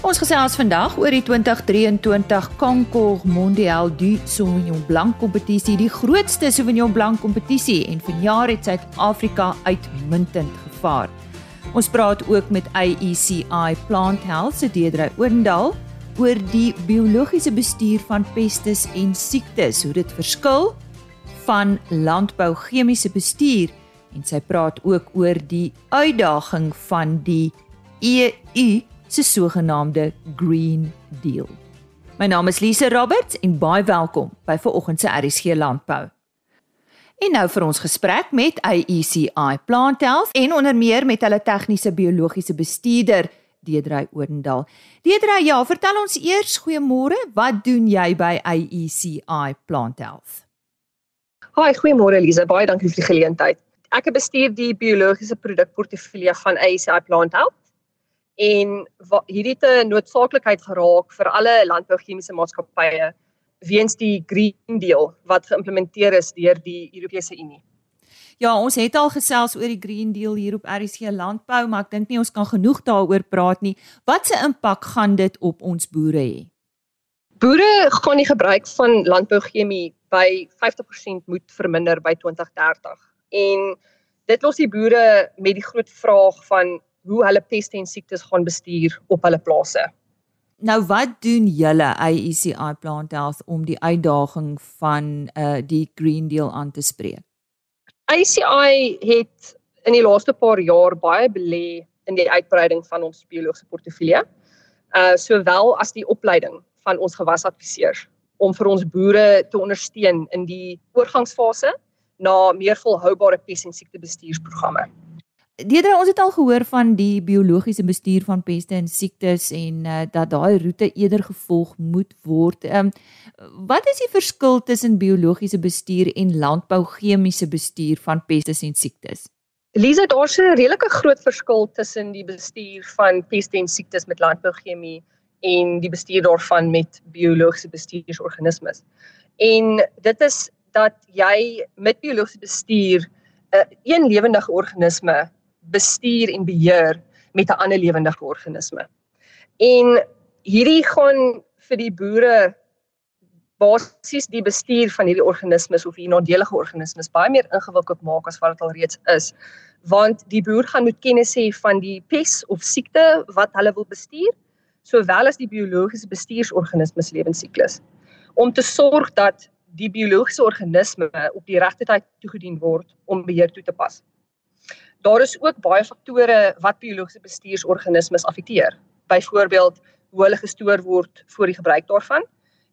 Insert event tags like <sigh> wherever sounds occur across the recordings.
Ons gesels vandag oor die 2023 Concours Mondial du Sauvignon Blanc kompetisie, die grootste Sauvignon Blanc kompetisie en vanjaar het Suid-Afrika uitmuntend gevaar. Ons praat ook met AECI Plant Health se Deidre Oendal oor die biologiese bestuur van pestes en siektes, hoe dit verskil van landbou chemiese bestuur en sy praat ook oor die uitdaging van die EU se sogenaamde Green Deal. My naam is Lise Roberts en baie welkom by vanoggend se RSG Landbou. En nou vir ons gesprek met AECI Plant Health en onder meer met hulle tegniese biologiese bestuurder Deedrey Oendal. Deedrey, ja, vertel ons eers goeiemôre, wat doen jy by AECI Plant Health? Haai, goeiemôre Lise, baie dankie vir die geleentheid. Ek bestuur die biologiese produkportefeulje van AECI Plant Health en hierdie 'n noodsaaklikheid geraak vir alle landbouchemiese maatskappye weens die Green Deal wat geïmplementeer is deur die Europese Unie. Ja, ons het al gesels oor die Green Deal hier op RC Landbou, maar ek dink nie ons kan genoeg daaroor praat nie. Wat se impak gaan dit op ons boere hê? Boere gaan die gebruik van landbouchemie by 50% moet verminder by 2030. En dit los die boere met die groot vraag van hoe hulle peste en siektes gaan bestuur op hulle plase. Nou wat doen julle AECI Plant Health om die uitdaging van uh die Green Deal aan te spreek? AECI het in die laaste paar jaar baie belê in die uitbreiding van ons biologiese portefeulje. Uh sowel as die opleiding van ons gewasadviseurs om vir ons boere te ondersteun in die oorgangsfase na meer volhoubare pes en siektebestuursprogramme. Deedre, ons het al gehoor van die biologiese bestuur van peste en siektes en uh, dat daai roete eerder gevolg moet word. Ehm um, wat is die verskil tussen biologiese bestuur en landbouchemiese bestuur van peste en siektes? Lisa, daar's 'n redelike groot verskil tussen die bestuur van peste en siektes met landbouchemie en die bestuur daarvan met biologiese bestuursorganismes. En dit is dat jy met biologiese bestuur 'n uh, een lewendige organisme bestuur en beheer met 'n ander lewendige organisme. En hierdie gaan vir die boere basies die bestuur van hierdie organismes of hierdie nadelige organismes baie meer ingewikkeld maak as wat dit al reeds is. Want die boer gaan moet kennis hê van die pes of siekte wat hulle wil bestuur, sowel as die biologiese bestuursorganismes lewensiklus om te sorg dat die biologiese organisme op die regte tyd toegedien word om beheer toe te pas daar is ook baie faktore wat biologiese bestuursorganismes affekteer. Byvoorbeeld hoe hulle gestoor word voor die gebruik daarvan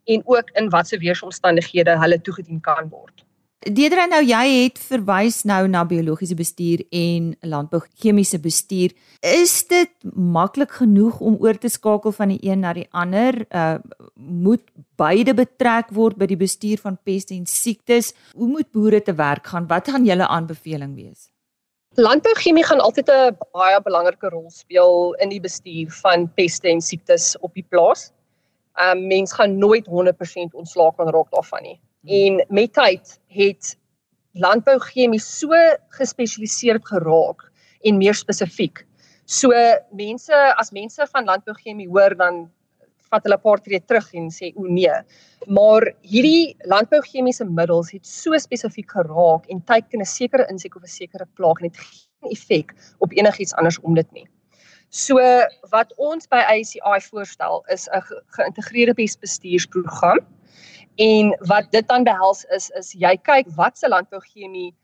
en ook in watter weeromstandighede hulle toegedien kan word. Deedre nou jy het verwys nou na biologiese bestuur en landbou chemiese bestuur. Is dit maklik genoeg om oor te skakel van die een na die ander? Uh moet beide betrek word by die bestuur van peste en siektes? Hoe moet boere te werk gaan? Wat gaan julle aanbeveling wees? Landbouchemie gaan altyd 'n baie belangrike rol speel in die bestuur van peste en siektes op die plaas. Um mens gaan nooit 100% ontslaak kan raak daarvan nie. Hmm. En met tyd het landbouchemie so gespesialiseerd geraak en meer spesifiek. So mense as mense van landbouchemie hoor dan vat hulle 'n paar tree terug en sê o nee. Maar hierdie landbouchemiese middels het so spesifiek geraak en teiken 'n sekere insek of 'n sekere plaag en het geen effek op enigiets anders om dit nie. So wat ons by ACI voorstel is 'n geïntegreerde pestbestuursprogram. En wat dit dan behels is is jy kyk wat se landbouchemie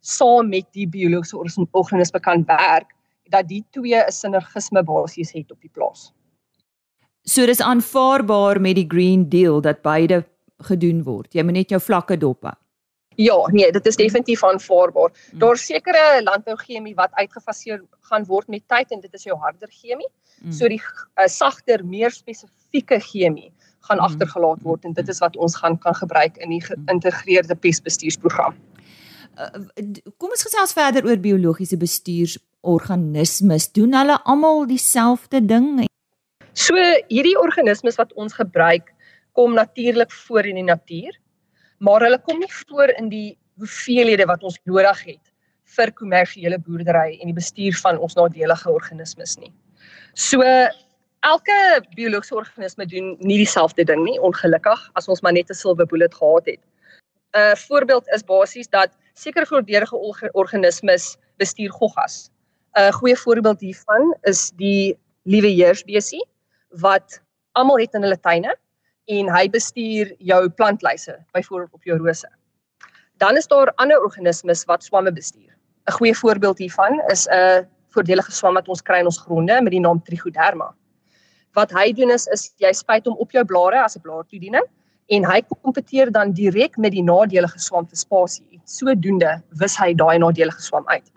saam met die biologiese organisme kan werk dat die twee 'n sinergisme basies het op die plaas. So dis aanvaarbaar met die Green Deal dat beide gedoen word. Jy moet net jou vlakke dop hou. Ja, nee, dit is definitief aanvaarbaar. Hmm. Daar's sekere landbouchemie wat uitgefaseer gaan word met tyd en dit is jou harder chemie. Hmm. So die uh, sagter, meer spesifieke chemie gaan hmm. agtergelaat word en dit is wat ons gaan kan gebruik in die geïntegreerde pestbestuursprogram. Uh, kom ons gesels verder oor biologiese bestuursorganismes. Doen hulle almal dieselfde ding So hierdie organismes wat ons gebruik kom natuurlik voor in die natuur, maar hulle kom nie voor in die hoeveelhede wat ons nodig het vir kommersiële boerdery en die bestuur van ons nadelige organismes nie. So elke biologiese organisme doen nie dieselfde ding nie, ongelukkig, as ons maar net 'n silwer bullet gehad het. 'n uh, Voorbeeld is basies dat sekere grootdeurige organismes bestuur goggas. 'n uh, Goeie voorbeeld hiervan is die liewe heersbesie wat almal het in hulle tuine en hy bestuur jou plantlyse, byvoorbeeld op jou rose. Dan is daar ander organismes wat swamme bestuur. 'n Goeie voorbeeld hiervan is 'n voordelige swam wat ons kry in ons gronde met die naam Trichoderma. Wat hy doen is is jy spuit hom op jou blare as 'n blaartoediening en hy kompeteer dan direk met die nadelige swam te spasie. Sodoende wis hy daai nadelige swam uit.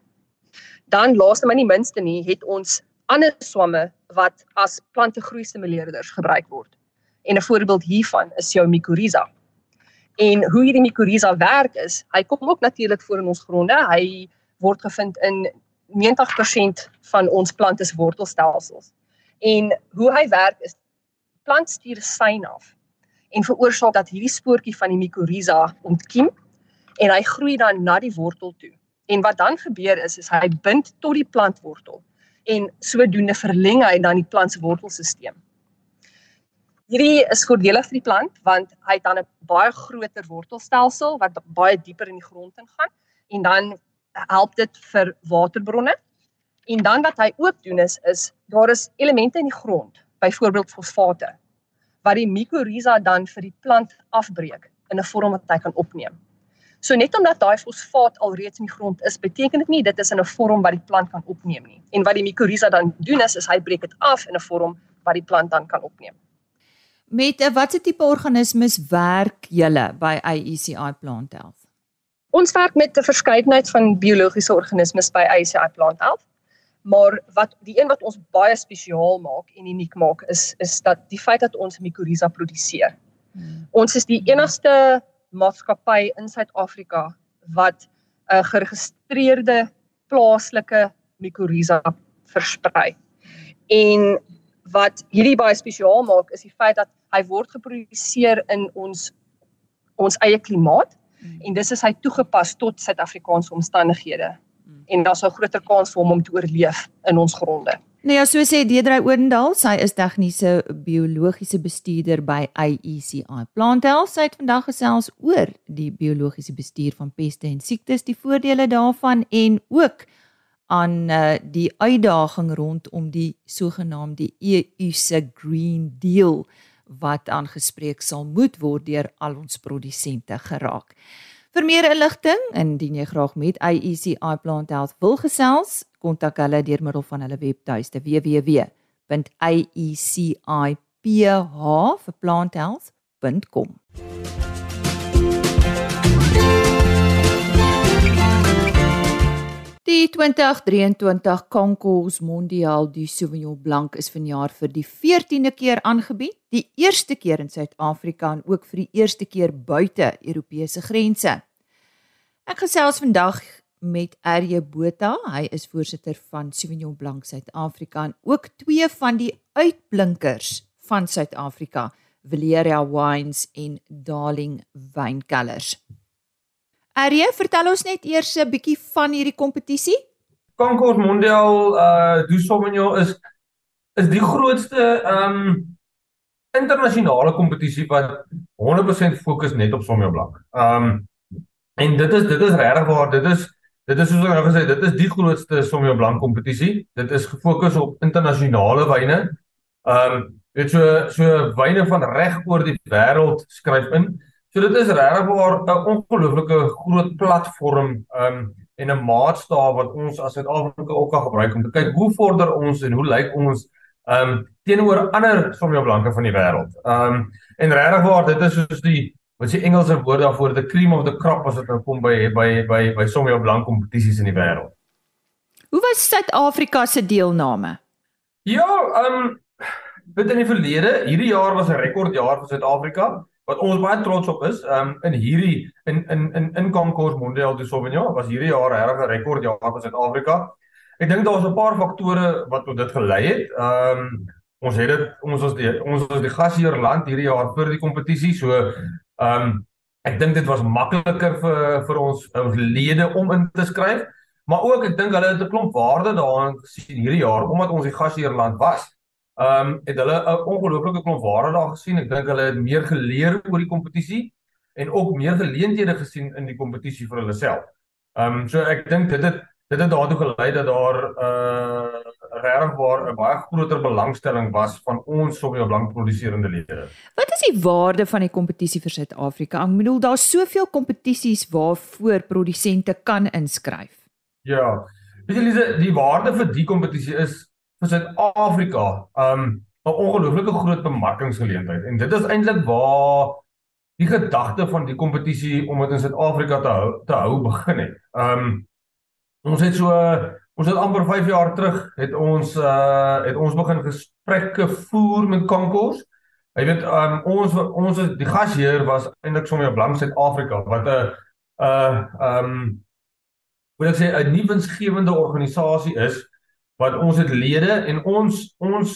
Dan laaste maar nie minste nie, het ons ander swamme wat as plantegroei stimuleerders gebruik word. En 'n voorbeeld hiervan is jou mycorrhiza. En hoe hierdie mycorrhiza werk is, hy kom ook natuurlik voor in ons gronde. Hy word gevind in 90% van ons plante se wortelstelsels. En hoe hy werk is plant stuur sein af en veroorsaak dat hierdie spoortjie van die mycorrhiza ontkiem en hy groei dan na die wortel toe. En wat dan gebeur is is hy bind tot die plantwortel en sodoende verleng hy dan die plant se wortelstelsel. Hierdie is voordelig vir die plant want hy het dan 'n baie groter wortelstelsel wat baie dieper in die grond ingaan en dan help dit vir waterbronne. En dan wat hy ook doen is is daar is elemente in die grond, byvoorbeeld fosfate, wat die mycorrhiza dan vir die plant afbreek in 'n vorm wat hy kan opneem. So net omdat daai fosfaat alreeds in die grond is, beteken dit nie dit is in 'n vorm wat die plant kan opneem nie. En wat die mycorrhiza dan doen is, is hy breek dit af in 'n vorm wat die plant dan kan opneem. Met 'n watse tipe organismes werk julle by IECI Plant Health? Ons werk met 'n verskeidenheid van biologiese organismes by IECI Plant Health. Maar wat die een wat ons baie spesiaal maak en uniek maak is is dat die feit dat ons mycorrhiza produseer. Hmm. Ons is die enigste maatskappy in Suid-Afrika wat 'n geregistreerde plaaslike mycorrhiza versprei. En wat hierdie baie spesiaal maak is die feit dat hy word geproduseer in ons ons eie klimaat hmm. en dis is hy toegepas tot Suid-Afrikaanse omstandighede. Hmm. En daar's 'n groter kans vir hom om te oorleef in ons gronde. Nee, ja, so sê Deidre Oendal, sy is tegniese biologiese bestuurder by IECI Plant Health. Sy het vandag gesels oor die biologiese bestuur van peste en siektes, die voordele daarvan en ook aan uh, die uitdaging rondom die sogenaamde EU se Green Deal wat aangespreek sal moet word deur al ons produsente geraak. Vir meer inligting, indien jy graag met IECI Plant Health wil gesels, kontak hulle deur middel van hulle webtuiste www.aeciph.com. Die 2023 Concours Mondial du Sauvignon Blanc is vanjaar vir die 14de keer aangebied, die eerste keer in Suid-Afrika en ook vir die eerste keer buite Europese grense. Ek gesels vandag met RJ Botha. Hy is voorsitter van Sauvignon Blanc Suid-Afrika en ook twee van die uitblinkers van Suid-Afrika, Valeria Wines en Darling Wynkelers. RJ, vertel ons net eers 'n bietjie van hierdie kompetisie. Concours Mondial uh du Sauvignon is is die grootste um internasionale kompetisie wat 100% fokus net op Sauvignon Blanc. Um en dit is dit is regtig waar dit is Dit is soos ek nou gesê, dit is die grootste Sommige Blanc kompetisie. Dit is gefokus op internasionale wyne. Ehm um, dit so so wyne van reg oor die wêreld skryf in. So dit is regtig 'n ongelooflike groot platform um, en 'n maatstaaf wat ons as Suid-Afrika ook kan gebruik om te kyk hoe vorder ons en hoe lyk ons um, teenoor ander Sommige Blanke van die wêreld. Um, en regtig waar dit is soos die wat die Engelse woord daarvoor the cream of the crop as dit nou kom by by by by sommige blank kompetisies in die wêreld. Hoe was Suid-Afrika se deelname? Ja, um, dit in die verlede, hierdie jaar was 'n rekordjaar vir Suid-Afrika wat ons baie trots op is. Ehm um, in hierdie in in in in Concours Mondial du Sauvignon was hierdie jaar regtig 'n rekordjaar vir Suid-Afrika. Ek dink daar was 'n paar faktore wat tot dit gelei het. Ehm um, ons het dit ons was die ons was die gasheer land hierdie jaar vir die kompetisie. So Ehm um, ek dink dit was makliker vir vir ons ons lede om in te skryf, maar ook ek dink hulle het 'n klomp waarde daarin gesien hierdie jaar omdat ons die gasheerland was. Ehm um, het hulle 'n ongelooflike klomp waarde daar gesien. Ek dink hulle het meer geleer oor die kompetisie en ook meer geleenthede gesien in die kompetisie vir hulle self. Ehm um, so ek dink dit het dit het daartoe gelei dat daar 'n uh, regtig waar 'n baie groter belangstelling was van ons Sommige Blank produserende lede. Wat is die waarde van die kompetisie vir Suid-Afrika? Ek bedoel daar's soveel kompetisies waarvoor produsente kan inskryf. Ja. Weet jy Lise, die waarde vir die kompetisie is vir Suid-Afrika um 'n ongelooflike groot bemarkingsgeleentheid en dit is eintlik waar die gedagte van die kompetisie om dit in Suid-Afrika te hou te hou begin het. Um Ons het so ons het amper 5 jaar terug het ons uh het ons begin gesprekke voer met kankors. Jy weet um ons ons die gasheer was eintlik sommer blank Suid-Afrika wat 'n uh um wil ek sê 'n nuwensgewende organisasie is wat ons het lede en ons ons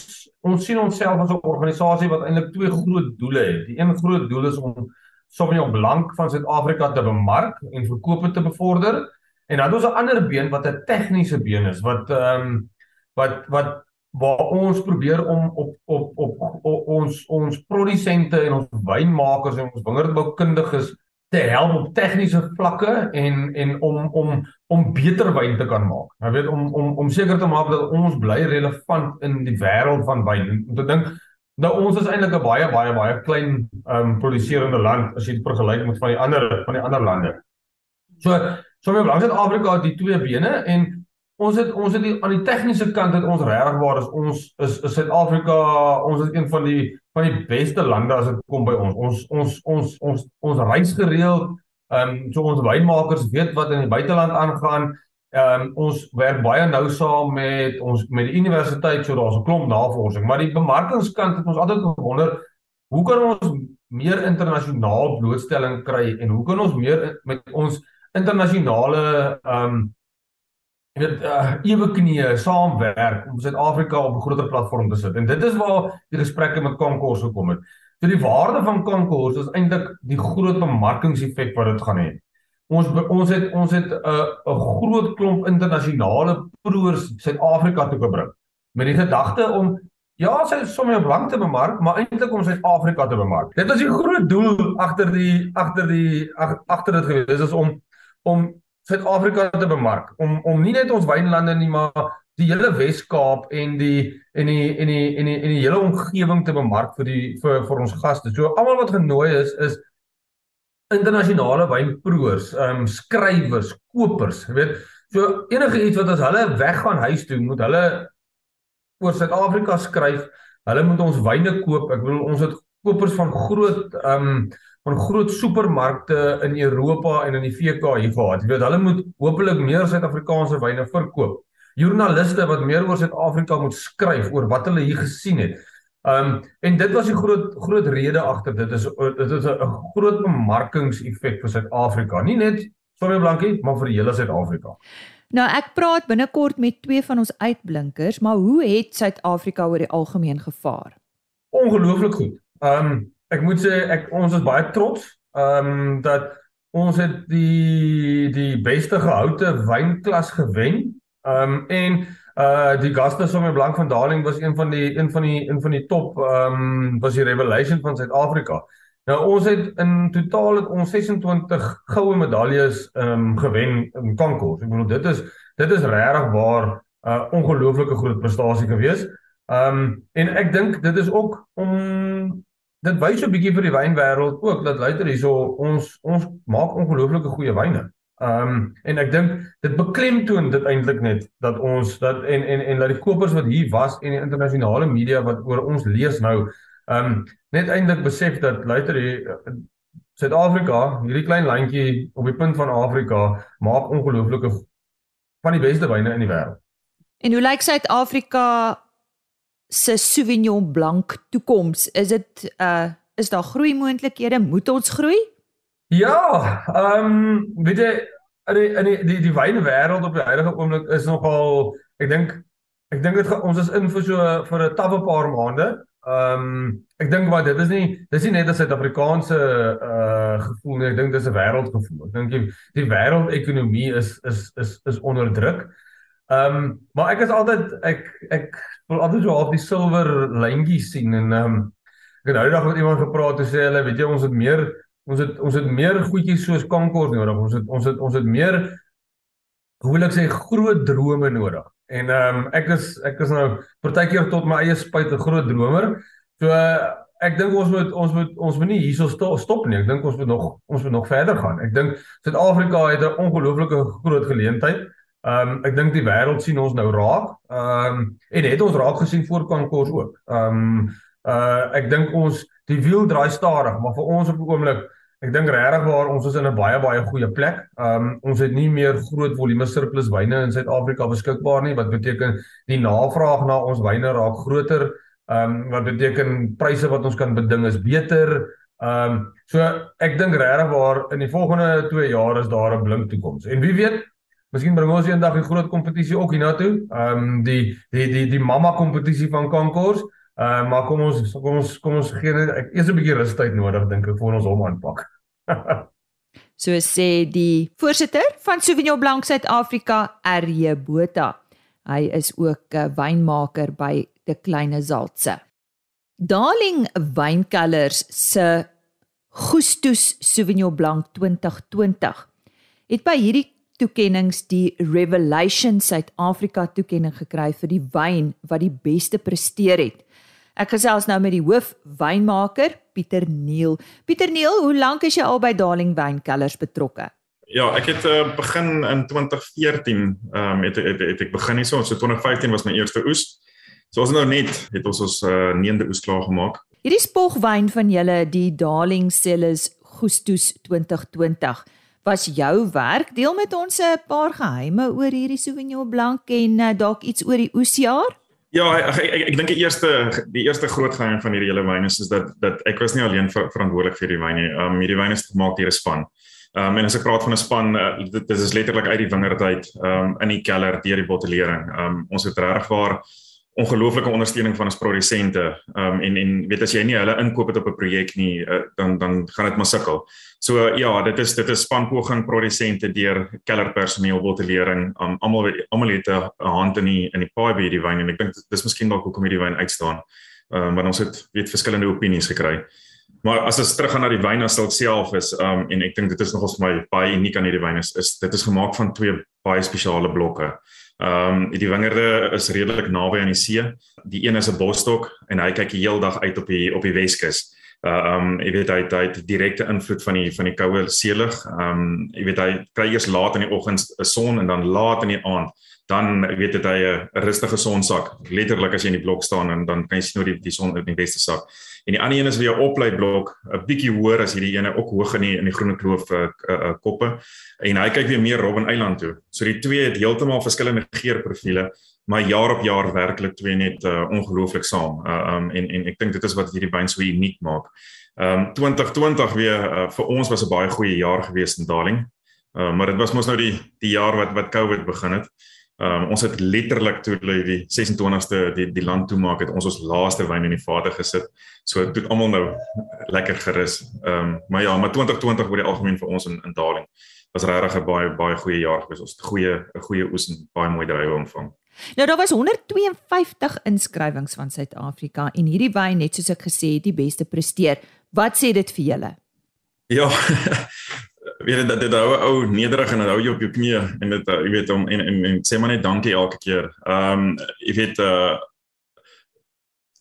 ons sien onsself as 'n organisasie wat eintlik twee groot doele het. Die een groot doel is om sommer blank van Suid-Afrika te bemark en verkope te bevorder. En dan ons 'n ander been wat 'n tegniese been is wat ehm um, wat wat waar ons probeer om op op op, op ons ons produsente en ons wynmakers en ons wingerdboukundiges te help op tegniese vlakke en en om om om beter wyn te kan maak. Jy weet om om om seker te maak dat ons bly relevant in die wêreld van wyn. Om te dink nou ons is eintlik 'n baie baie baie klein ehm um, produserende land as jy dit vergelyk met van die ander van die ander lande. So Sommige langs in Afrika het die twee bene en ons het ons het die, aan die tegniese kant het ons regtig waar is ons is is Suid-Afrika ons is een van die van die beste lande as dit kom by ons. Ons ons ons ons ons reis gereeld. Ehm um, so ons wynmakers weet wat in die buiteland aangaan. Ehm um, ons werk baie nou saam met ons met die universiteit so daar's 'n klomp navorsing, maar die bemarkingskant het ons altyd gewonder hoe kan ons meer internasionaal blootstelling kry en hoe kan ons meer met ons internasionale ehm um, jy weet uh, ewe knieë saamwerk om Suid-Afrika op 'n groter platform te sit. En dit is waar die gesprekke met Konkors gekom het. So die waarde van Konkors is eintlik die groot bemarkingseffek wat dit gaan hê. Ons ons het ons het 'n uh, 'n groot klomp internasionale proeërs Suid-Afrika toe gebring met die gedagte om ja, sy sommer op lank te bemark, maar eintlik om Suid-Afrika te bemark. Dit was die groot doel agter die agter die agter dit gewees is om om Suid-Afrika te bemark om om nie net ons wynlande nie maar die hele Wes-Kaap en die en die en die en die en die hele omgewing te bemark vir die vir vir ons gaste. So almal wat genooi is is internasionale wynproevers, ehm um, skrywers, kopers, jy weet. So enige iets wat as hulle weggaan huis toe, moet hulle oor Suid-Afrika skryf. Hulle moet ons wyne koop. Ek bedoel ons het kopers van groot ehm um, van groot supermarkte in Europa en in die VK hier gehad. Jy weet, hulle moet hopelik meer Suid-Afrikaanse wyne verkoop. Joernaliste wat meer oor Suid-Afrika moet skryf oor wat hulle hier gesien het. Um en dit was die groot groot rede agter dit is dit is 'n groot bemarkingseffek vir Suid-Afrika. Nie net Sorry Blankie, maar vir hele Suid-Afrika. Nou ek praat binnekort met twee van ons uitblinkers, maar hoe het Suid-Afrika oor die algemeen gevaar? Ongelooflik goed. Um ek moet sê ek ons is baie trots ehm um, dat ons het die die beste gehoute wynklas gewen. Ehm um, en uh die gaste sommer blank van Darling was een van die een van die een van die top ehm um, was die revelation van Suid-Afrika. Nou ons het in totaal het ons 26 goue medaljes ehm um, gewen in kankors. Ek bedoel dit is dit is regtig waar 'n uh, ongelooflike groot prestasie gewees. Ehm um, en ek dink dit is ook om dit wys so 'n bietjie vir die wynwêreld ook dat luister hierso ons ons maak ongelooflike goeie wyne. Ehm um, en ek dink dit beklemtoon dit eintlik net dat ons dat en en en dat die kopers wat hier was en die internasionale media wat oor ons lees nou ehm um, net eintlik besef dat luister hier Suid-Afrika, hierdie klein landjie op die punt van Afrika maak ongelooflike van die beste wyne in die wêreld. En hoe lyk Suid-Afrika se Sauvignon Blanc toekoms? Is dit uh is daar groei moontlikhede? Moet ons groei? Ja, ehm um, weet jy in die in die die, die wynwêreld op die huidige oomblik is nogal ek dink ek dink dit ons is in vir so vir 'n tawwe paar maande. Ehm um, ek dink maar dit is nie dis nie net 'n Suid-Afrikaanse uh gevoel nie, ek dink dis 'n wêreldgevoel. Ek dink die die wêreldekonomie is is is is onder druk. Ehm um, maar ek is altyd ek ek wil altyd so half die silwer lyntjie sien en ehm um, ek het nou eendag met iemand gepraat en sê hulle weet jy ons het meer ons het ons het meer goedjies soos kankors nodig. Ons het ons het ons het meer hoe wil ek sê groot drome nodig. En ehm um, ek is ek is nou partykeer tot my eie spyt 'n groot dromer. So uh, ek dink ons moet ons moet ons moet nie hierso stop nie. Ek dink ons moet nog ons moet nog verder gaan. Ek dink Suid-Afrika het 'n ongelooflike groot geleentheid. Ehm um, ek dink die wêreld sien ons nou raak. Ehm um, en het ons raak gesien voor kankors ook. Ehm um, uh ek dink ons die wiel draai stadig, maar vir ons op die oomblik Ek dink regtig waar ons is in 'n baie baie goeie plek. Um ons het nie meer groot volume surplus wyne in Suid-Afrika beskikbaar nie wat beteken die navraag na ons wyne raak groter. Um wat beteken pryse wat ons kan beding is beter. Um so ek dink regtig waar in die volgende 2 jaar is daar 'n blink toekoms. En wie weet, miskien bring ons eendag een groot kompetisie ook hiernatoe. Um die die die die mamma kompetisie van Kankors. Uh maar kom ons kom ons kom ons gee net ek eers 'n bietjie rustyd nodig dink ek voor ons hom aanpak. <laughs> so sê die voorsitter van Sauvignon Blanc Suid-Afrika, RJ Botha. Hy is ook 'n wynmaker by De Kleine Zaltse. Darling Wynkelers se Gustus Sauvignon Blanc 2020 het by hierdie toekennings die Revelation Suid-Afrika toekenning gekry vir die wyn wat die beste presteer het. Ek gesels nou met die hoof wynmaker, Pieter Neil. Pieter Neil, hoe lank is jy al by Darling Wynkelers betrokke? Ja, ek het uh, begin in 2014, ehm um, het, het, het ek begin hier so, so 2015 was my eerste oes. So ons nou net het ons ons uh, neende oes klaar gemaak. Hierdie spogwyn van julle, die Darling Cellars Gustus 2020 was jou werk. Deel met ons 'n paar geheime oor hierdie Sauvignon Blanc en uh, dalk iets oor die oesjaar. Ja, ek ek, ek, ek dink die eerste die eerste groot geheim van hierdie hele wyn is is dat dat ek was nie alleen ver, verantwoordelik vir die wyn nie. Um hierdie wyn is gemaak deur 'n span. Um en as ek praat van 'n span, uh, dit, dit is letterlik uit die wingerd uit um in die keller deur die bottelering. Um ons het regtig waar ongelooflike ondersteuning van ons produsente. Um en en weet as jy nie hulle inkoop het op 'n projek nie, uh, dan dan gaan dit maar sukkel. So uh, ja, dit is dit is spanpoging produsente deur kellerpersoneel, bottelering, um almal almal het 'n hand in die in die paai by die wyn en ek dink dis miskien dalk hoekom hierdie wyn uitstaan. Um maar ons het weet verskillende opinies gekry. Maar as ons teruggaan na die wyn as dit self is, um en ek dink dit is nogals vir my baie uniek aan hierdie wyn is, is dit is gemaak van twee baie spesiale blokke. Ehm um, die wingerde is redelik naby aan die see. Die een is 'n bosstok en hy kyk die hele dag uit op die op die Weskus. Uh um, jy weet hy hy het direkte invloed van die van die koue seelig. Um, jy weet hy kry eers laat in die oggend 'n son en dan laat in die aand dan weet dit hy 'n rustige sonsak letterlik as jy in die blok staan en dan kan jy sien hoe die die son in die weste sak. En die ander een is weer 'n opleiblok, 'n bietjie hoër as hierdie ene ook hoog in die in die groene kloof uh, uh, koppe. En hy kyk weer meer Robben Eiland toe. So die twee het heeltemal verskillende geurprofiele, maar jaar op jaar werklik twee net uh, ongelooflik saam. Uh, um en en ek dink dit is wat hierdie wyn so uniek maak. Um 2020 weer uh, vir ons was 'n baie goeie jaar gewees in Darling. Uh, maar dit was mos nou die die jaar wat wat COVID begin het. Um, ons het letterlik toe die 26ste die die land toe maak het ons ons laaste wyn in die vader gesit. So dit het almal nou lekker gerus. Um, maar ja, maar 2020 oor die algemeen vir ons in in Darling was regtig 'n baie baie goeie jaar gewees. Ons het goeie 'n goeie oes en baie mooi druiwe ontvang. Nou daar was 152 inskrywings van Suid-Afrika en hierdie wyn net soos ek gesê het die beste presteer. Wat sê dit vir julle? Ja. <laughs> weet jy dat dit hou ou nederig en hou jy op jou knieë en dit uh, jy weet om en, en en sê maar net dankie elke keer. Ehm um, jy weet uh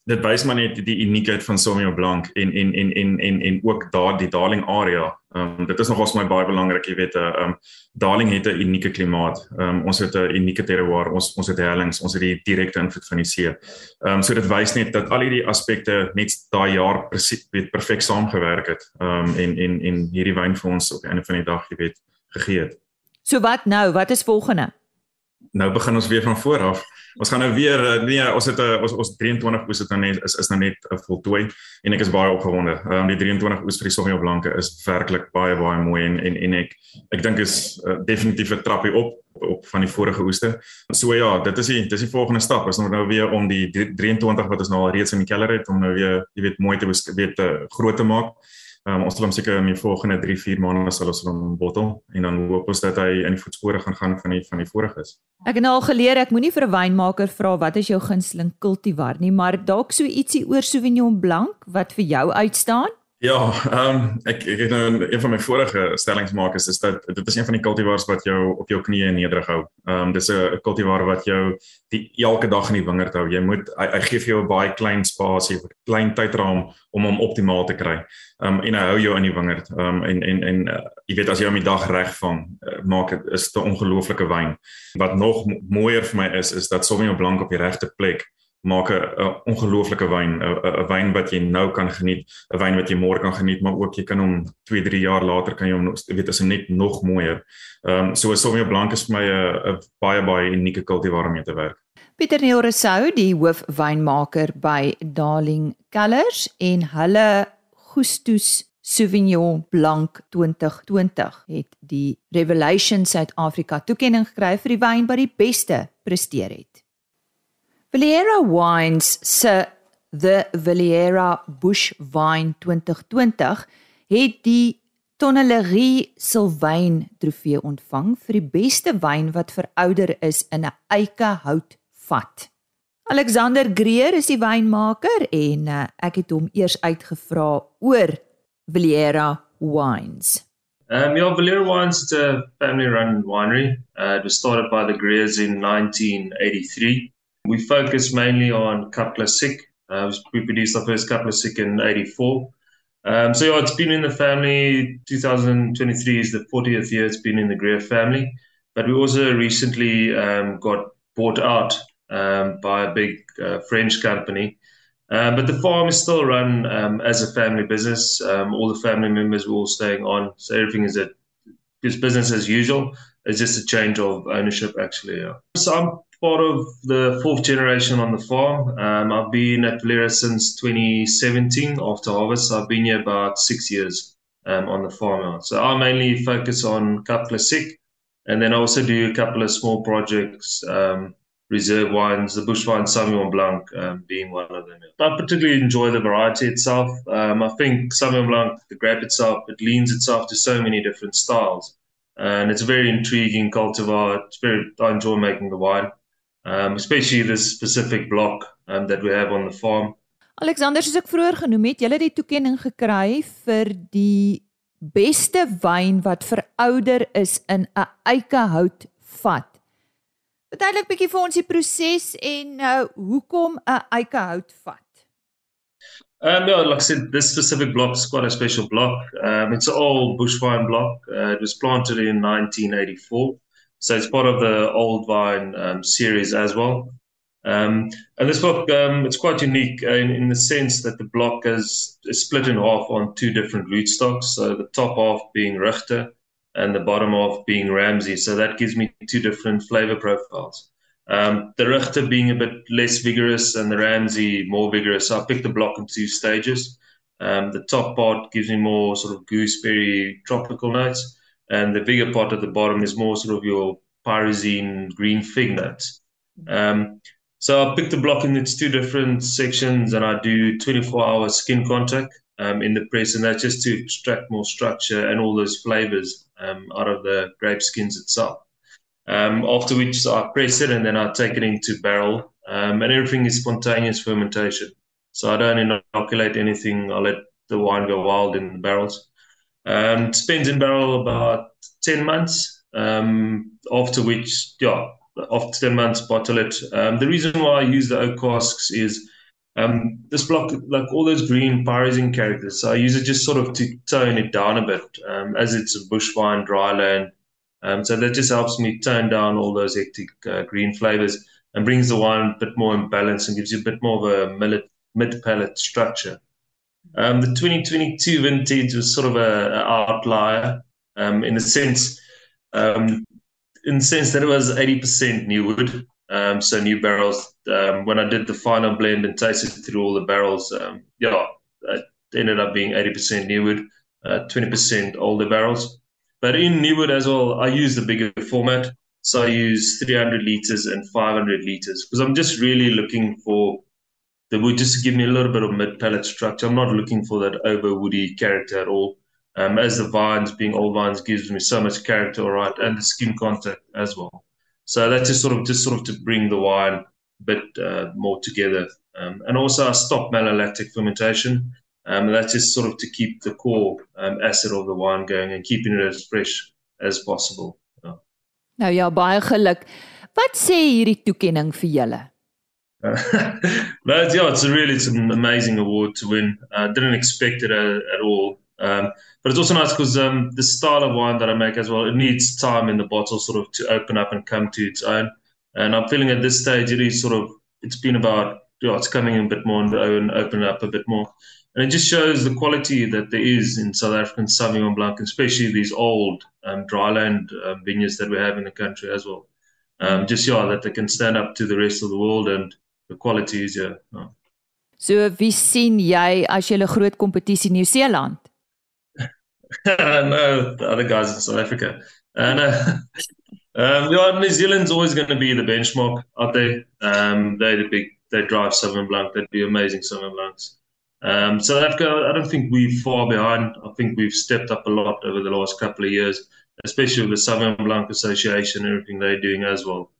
dit wys maar net die uniekheid van Sauvignon Blanc en en en en en en ook daar die Darling area. Ehm um, dit is nogals my baie belangrik, jy weet, ehm um, Darling het 'n unieke klimaat. Ehm um, ons het 'n unieke terroir, ons ons het hellings, ons het die direkte invloed van die see. Ehm um, so dit wys net dat al hierdie aspekte net daai jaar presies weet perfek saamgewerk het. Ehm um, en en en hierdie wyn vir ons op die einde van die dag, jy weet, gegee het. So wat nou? Wat is volgende? Nou begin ons weer van voor af ons gaan nou weer eh, nee ons het 'n eh, ons ons 23 oes het nou net is is nou net 'n voltooi en ek is baie opgewonde. Ehm um, die 23 oes vir die Sauvignon Blanc is werklik baie baie mooi en en en ek ek dink is uh, definitief 'n trappie op op van die vorige oeste. So ja, dit is die dis die volgende stap. Ons moet nou weer om die 23 wat ons nou al reeds in die keller het om nou weer jy weet mooi te weet te groot te maak. Um, ons sal hom seker in die volgende 3-4 maande sal ons hom bottel en dan hoop ons dat hy in die voetspore gaan gaan van die van die voriges. Ek het nou al geleer ek moenie vir 'n wynmaker vra wat is jou gunsteling kultivar nie, maar dalk so ietsie oor Sauvignon Blanc wat vir jou uitstaan. Ja, ehm um, ek ek het nou een van my vorige stellings maak is is dat dit is een van die cultivars wat jou op jou knieë nederig hou. Ehm um, dis 'n cultivar wat jou die elke dag in die wingerd hou. Jy moet hy, hy gee vir jou 'n baie klein spasie, 'n klein tydraam om hom optimaal te kry. Ehm um, en hy hou jou in die wingerd. Ehm um, en en en uh, jy weet as jy hom die dag reg vang, uh, maak dit is 'n ongelooflike wyn. Wat nog mooier vir my is is dat Sauvignon Blanc op die regte plek maak 'n ongelooflike wyn, 'n wyn wat jy nou kan geniet, 'n wyn wat jy môre kan geniet, maar ook jy kan hom 2, 3 jaar later kan jy hom weet as hy net nog mooier. Ehm um, so 'n Sauvignon Blanc is vir my 'n baie baie unieke kultivar om mee te werk. Pieter Neorosou, die hoofwynmaker by Darling Cellars en hulle Gustus Sauvignon Blanc 2020 het die Revelation Suid-Afrika toekenning gekry vir die wyn wat die beste presteer het. Villera Wines se The Villera Bush Wine 2020 het die Tonnelerie Sylvain trofee ontvang vir die beste wyn wat verouder is in 'n eikehout vat. Alexander Greer is die wynmaker en uh, ek het hom eers uitgevra oor Villera Wines. Um, yeah, Villera Wines is a family-run winery. Uh, it was started by the Greers in 1983. We focus mainly on Cup Classic. Uh, we produced our first Cup Classic in 84. Um, so yeah, it's been in the family. 2023 is the 40th year it's been in the Greer family. But we also recently um, got bought out um, by a big uh, French company. Uh, but the farm is still run um, as a family business. Um, all the family members were all staying on. So everything is is business as usual. It's just a change of ownership, actually. Yeah. So I'm part of the fourth generation on the farm. Um, I've been at Valera since 2017 after harvest. I've been here about six years um, on the farm. So I mainly focus on Cup Classic, and then I also do a couple of small projects, um, reserve wines, the bush wine Sauvignon Blanc um, being one of them. I particularly enjoy the variety itself. Um, I think Sauvignon Blanc, the grape itself, it leans itself to so many different styles. And it's a very intriguing cultivar. It's very, I enjoy making the wine. Um especially this specific block um that we have on the farm. Alexander, soos ek vroeër genoem het, jy het die toekenning gekry vir die beste wyn wat verouder is in 'n eikehout vat. Verduidelik bietjie vir ons die proses en uh hoekom 'n eikehout vat? Um, no, like I said, this specific block is quite a special block. Um, it's an old bush vine block. Uh, it was planted in 1984. So it's part of the Old Vine um, series as well. Um, and this book, um, it's quite unique in, in, the sense that the block is, is, split in half on two different rootstocks. So the top half being Richter and the bottom half being Ramsey. So that gives me two different flavor profiles. Um, the Richter being a bit less vigorous and the Ramsey more vigorous. So I picked the block in two stages. Um, the top part gives me more sort of gooseberry tropical notes and the bigger part at the bottom is more sort of your pyrazine green fig nuts. Um, so I picked the block in its two different sections, and I do 24-hour skin contact um, in the press, and that's just to extract more structure and all those flavors um, out of the grape skins itself. Um, after which I press it, and then I take it into barrel, um, and everything is spontaneous fermentation. So I don't inoculate anything. I let the wine go wild in the barrels. Um, spends in barrel about 10 months, um, after which, yeah, after 10 months, bottle it. Um, the reason why I use the oak casks is um, this block, like all those green pyrazine characters, so I use it just sort of to tone it down a bit um, as it's a bush vine, dry land. Um, so that just helps me tone down all those hectic uh, green flavors and brings the wine a bit more in balance and gives you a bit more of a mid palate structure. Um, the 2022 vintage was sort of an outlier um, in the sense, um, in the sense that it was 80% new wood. Um, so new barrels. Um, when I did the final blend and tasted through all the barrels, um, yeah, it ended up being 80% new wood, uh, 20% older barrels. But in new wood as well, I use the bigger format. So I use 300 liters and 500 liters because I'm just really looking for the wood just give me a little bit of mid palate structure. I'm not looking for that over woody character at all. Um, as the vines, being old vines, gives me so much character, all right, and the skin contact as well. So that's just sort of just sort of to bring the wine a bit uh, more together. Um, and also, I stop malolactic fermentation. Um, that's just sort of to keep the core um, acid of the wine going and keeping it as fresh as possible. Yeah. Nou ja, baie geluk. Wat sê hierdie toekenning vir julle? But yeah, it's a really it's an amazing award to win. I uh, didn't expect it at, at all. Um, but it's also nice because um, the style of wine that I make as well, it needs time in the bottle sort of to open up and come to its own. And I'm feeling at this stage it is sort of it's been about know, it's coming in a bit more own, open up a bit more. And it just shows the quality that there is in South African Sauvignon Blanc, especially these old um, dryland um, vineyards that we have in the country as well. Um, just yeah, that they can stand up to the rest of the world and the quality is yeah. yeah. So wie sien jy as jy 'n groot kompetisie Nieu-Seeland? <laughs> no, the other guys in South Africa. And uh, <laughs> um, yeah, New Zealand's always going to be the benchmark, aren't they? Um, they're the big, they drive Sauvignon Blanc. They'd be amazing Sauvignon Blancs. Um, South Africa, I don't think we're far behind. I think we've stepped up a lot over the last couple of years, especially with the Sauvignon Blanc Association and everything they're doing as well.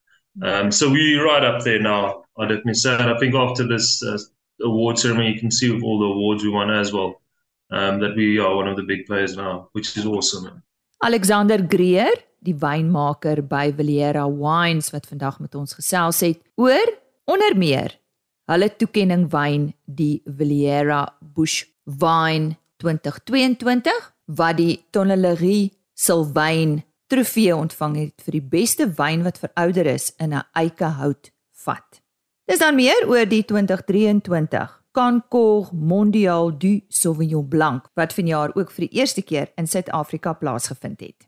Um, so we're right up there now. I definitely say. I think after this uh, award ceremony, you can see all the awards we won as well um, that we are one of the big players now, which is awesome. Alexander Greer, die wynmaker by Valera Wines wat vandag met ons gesels het oor onder meer hulle toekenning wyn die Valera Bush Wine 2022 wat die Tonnellerie Sylvain trofee ontvang het vir die beste wyn wat verouder is in 'n eikehout vat. Dis dan meer oor die 2023 Concours Mondial du Sauvignon Blanc wat vanjaar ook vir die eerste keer in Suid-Afrika plaasgevind het.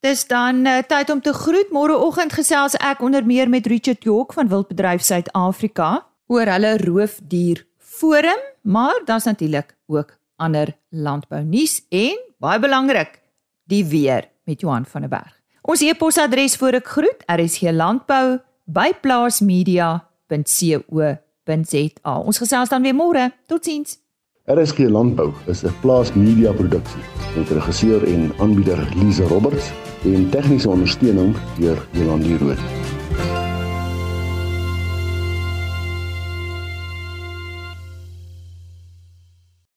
Dis dan uh, tyd om te groet. Môreoggend gesels ek onder meer met Richard York van Wildbedryf Suid-Afrika oor hulle roofdier forum, maar dan's natuurlik ook ander landbounuus en baie belangrik, die weer met Johan van der Berg. Ons e-posadres voor ek groet, rsglandbou@plaasmedia.co www.rsg.za. Ons gesels dan weer môre. Totsiens. RSG Landbou is 'n plaas media produksie met regisseur en aanbieder Lize Roberts en tegniese ondersteuning deur Jolande Rooi.